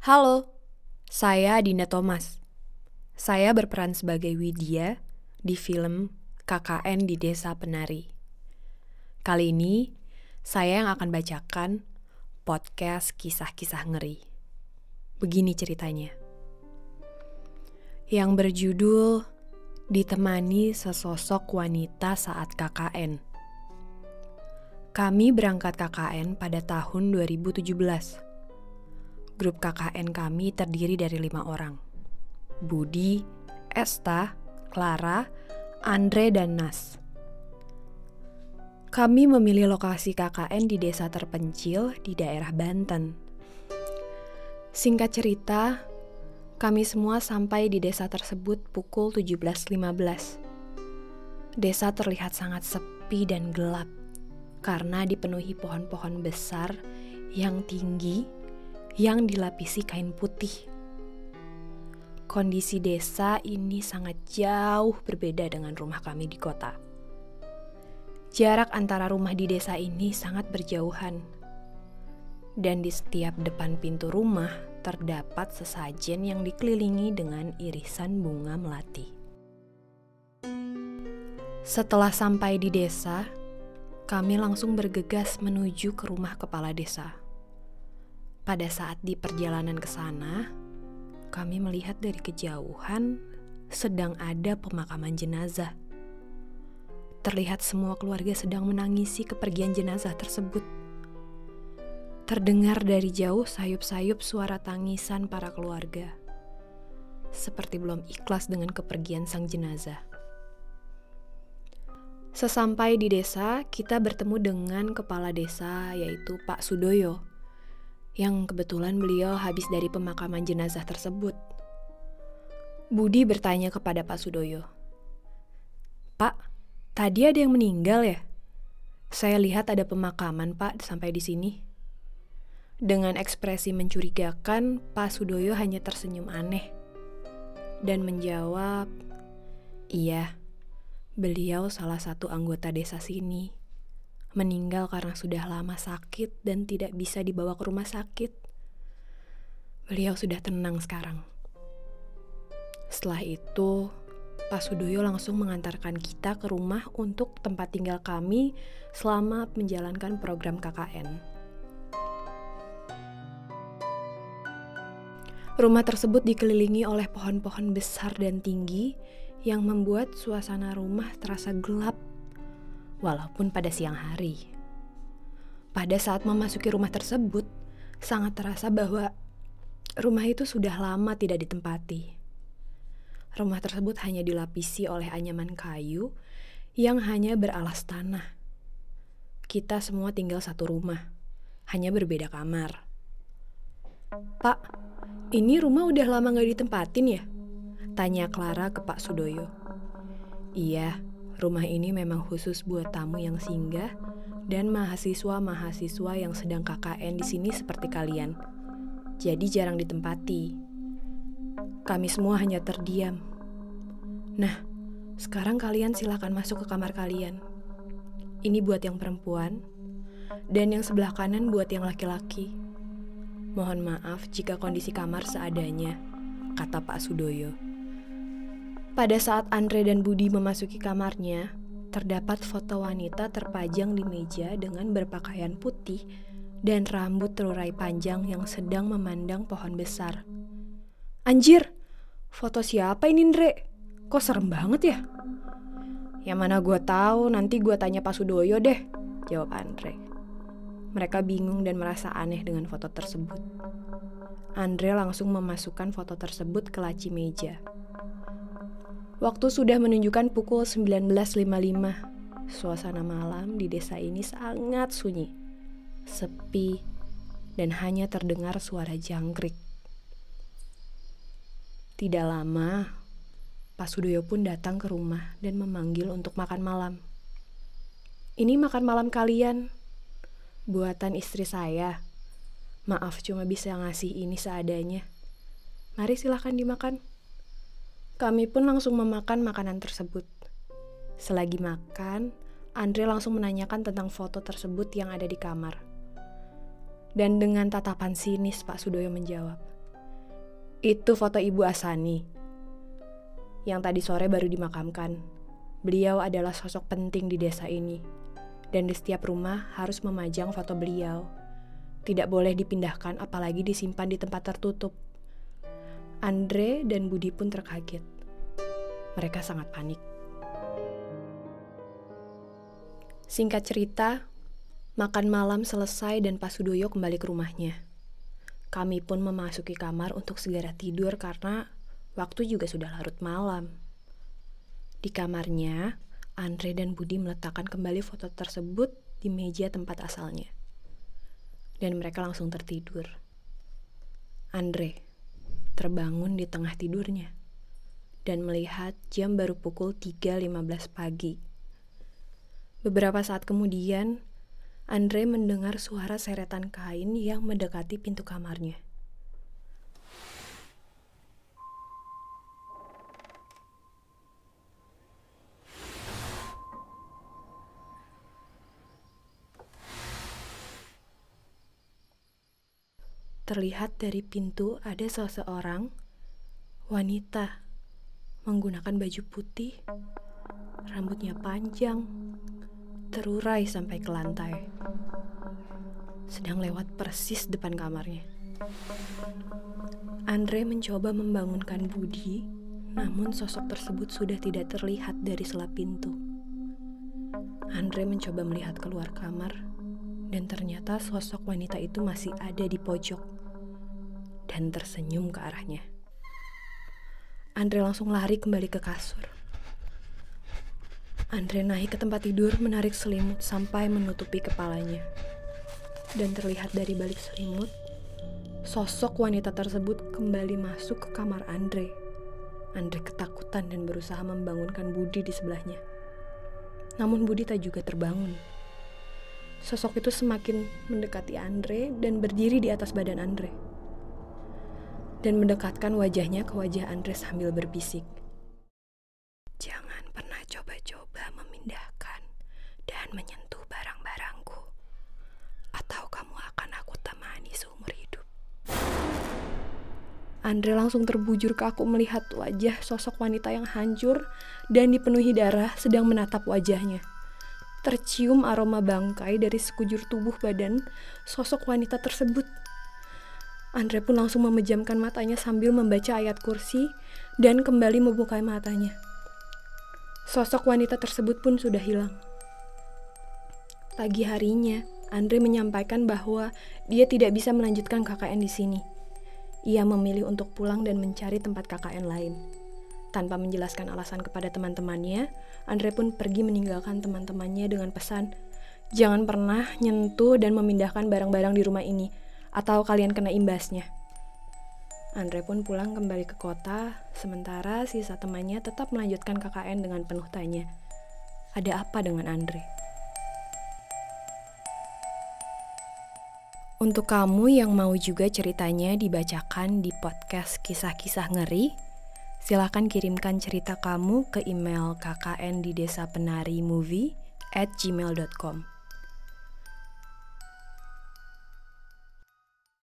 Halo, saya Dinda Thomas. Saya berperan sebagai Widya di film KKN di Desa Penari. Kali ini, saya yang akan bacakan podcast kisah-kisah ngeri. Begini ceritanya. Yang berjudul Ditemani Sesosok Wanita Saat KKN. Kami berangkat KKN pada tahun 2017. Grup KKN kami terdiri dari lima orang. Budi, Esta, Clara, Andre, dan Nas. Kami memilih lokasi KKN di desa terpencil di daerah Banten. Singkat cerita, kami semua sampai di desa tersebut pukul 17.15. Desa terlihat sangat sepi dan gelap karena dipenuhi pohon-pohon besar yang tinggi yang dilapisi kain putih. Kondisi desa ini sangat jauh berbeda dengan rumah kami di kota. Jarak antara rumah di desa ini sangat berjauhan. Dan di setiap depan pintu rumah terdapat sesajen yang dikelilingi dengan irisan bunga melati. Setelah sampai di desa, kami langsung bergegas menuju ke rumah kepala desa. Pada saat di perjalanan ke sana, kami melihat dari kejauhan sedang ada pemakaman jenazah. Terlihat semua keluarga sedang menangisi kepergian jenazah tersebut. Terdengar dari jauh sayup-sayup suara tangisan para keluarga. Seperti belum ikhlas dengan kepergian sang jenazah. Sesampai di desa, kita bertemu dengan kepala desa yaitu Pak Sudoyo. Yang kebetulan beliau habis dari pemakaman jenazah tersebut. Budi bertanya kepada Pak Sudoyo. Pak, tadi ada yang meninggal ya? Saya lihat ada pemakaman, Pak, sampai di sini. Dengan ekspresi mencurigakan, Pak Sudoyo hanya tersenyum aneh dan menjawab, "Iya, beliau salah satu anggota desa sini. Meninggal karena sudah lama sakit dan tidak bisa dibawa ke rumah sakit. Beliau sudah tenang sekarang." Setelah itu, Pak Sudoyo langsung mengantarkan kita ke rumah untuk tempat tinggal kami selama menjalankan program KKN. Rumah tersebut dikelilingi oleh pohon-pohon besar dan tinggi yang membuat suasana rumah terasa gelap, walaupun pada siang hari. Pada saat memasuki rumah tersebut, sangat terasa bahwa rumah itu sudah lama tidak ditempati. Rumah tersebut hanya dilapisi oleh anyaman kayu yang hanya beralas tanah. Kita semua tinggal satu rumah, hanya berbeda kamar. Pak, ini rumah udah lama gak ditempatin ya? Tanya Clara ke Pak Sudoyo. Iya, rumah ini memang khusus buat tamu yang singgah dan mahasiswa-mahasiswa yang sedang KKN di sini seperti kalian. Jadi jarang ditempati. Kami semua hanya terdiam. Nah, sekarang kalian silakan masuk ke kamar kalian. Ini buat yang perempuan, dan yang sebelah kanan buat yang laki-laki. Mohon maaf jika kondisi kamar seadanya, kata Pak Sudoyo. Pada saat Andre dan Budi memasuki kamarnya, terdapat foto wanita terpajang di meja dengan berpakaian putih dan rambut terurai panjang yang sedang memandang pohon besar. Anjir, foto siapa ini Andre? Kok serem banget ya? Yang mana gue tahu, nanti gue tanya Pak Sudoyo deh, jawab Andre. Mereka bingung dan merasa aneh dengan foto tersebut. Andre langsung memasukkan foto tersebut ke laci meja. Waktu sudah menunjukkan pukul 19.55. Suasana malam di desa ini sangat sunyi, sepi, dan hanya terdengar suara jangkrik. Tidak lama, Pak Sudoyo pun datang ke rumah dan memanggil untuk makan malam. Ini makan malam kalian, buatan istri saya. Maaf cuma bisa ngasih ini seadanya. Mari silahkan dimakan. Kami pun langsung memakan makanan tersebut. Selagi makan, Andre langsung menanyakan tentang foto tersebut yang ada di kamar. Dan dengan tatapan sinis Pak Sudoyo menjawab, Itu foto Ibu Asani yang tadi sore baru dimakamkan. Beliau adalah sosok penting di desa ini, dan di setiap rumah harus memajang foto beliau. Tidak boleh dipindahkan, apalagi disimpan di tempat tertutup. Andre dan Budi pun terkaget. Mereka sangat panik. Singkat cerita, makan malam selesai dan Pak Sudoyo kembali ke rumahnya. Kami pun memasuki kamar untuk segera tidur karena waktu juga sudah larut malam. Di kamarnya, Andre dan Budi meletakkan kembali foto tersebut di meja tempat asalnya. Dan mereka langsung tertidur. Andre terbangun di tengah tidurnya dan melihat jam baru pukul 3.15 pagi. Beberapa saat kemudian, Andre mendengar suara seretan kain yang mendekati pintu kamarnya. Terlihat dari pintu ada seseorang wanita menggunakan baju putih, rambutnya panjang, terurai sampai ke lantai. Sedang lewat persis depan kamarnya. Andre mencoba membangunkan Budi, namun sosok tersebut sudah tidak terlihat dari selap pintu. Andre mencoba melihat keluar kamar, dan ternyata sosok wanita itu masih ada di pojok dan tersenyum ke arahnya. Andre langsung lari kembali ke kasur. Andre naik ke tempat tidur menarik selimut sampai menutupi kepalanya. Dan terlihat dari balik selimut, sosok wanita tersebut kembali masuk ke kamar Andre. Andre ketakutan dan berusaha membangunkan Budi di sebelahnya. Namun Budi tak juga terbangun. Sosok itu semakin mendekati Andre dan berdiri di atas badan Andre. Dan mendekatkan wajahnya ke wajah Andre sambil berbisik. Jangan pernah coba-coba memindahkan dan menyentuh barang-barangku. Atau kamu akan aku temani seumur hidup. Andre langsung terbujur kaku melihat wajah sosok wanita yang hancur dan dipenuhi darah sedang menatap wajahnya. Tercium aroma bangkai dari sekujur tubuh badan sosok wanita tersebut. Andre pun langsung memejamkan matanya sambil membaca ayat kursi dan kembali membuka matanya. Sosok wanita tersebut pun sudah hilang. Pagi harinya, Andre menyampaikan bahwa dia tidak bisa melanjutkan KKN di sini. Ia memilih untuk pulang dan mencari tempat KKN lain. Tanpa menjelaskan alasan kepada teman-temannya, Andre pun pergi meninggalkan teman-temannya dengan pesan, "Jangan pernah nyentuh dan memindahkan barang-barang di rumah ini, atau kalian kena imbasnya." Andre pun pulang kembali ke kota, sementara sisa temannya tetap melanjutkan KKN dengan penuh tanya. Ada apa dengan Andre? Untuk kamu yang mau juga ceritanya dibacakan di podcast kisah-kisah ngeri, silahkan kirimkan cerita kamu ke email kkn di desa penari movie at gmail.com.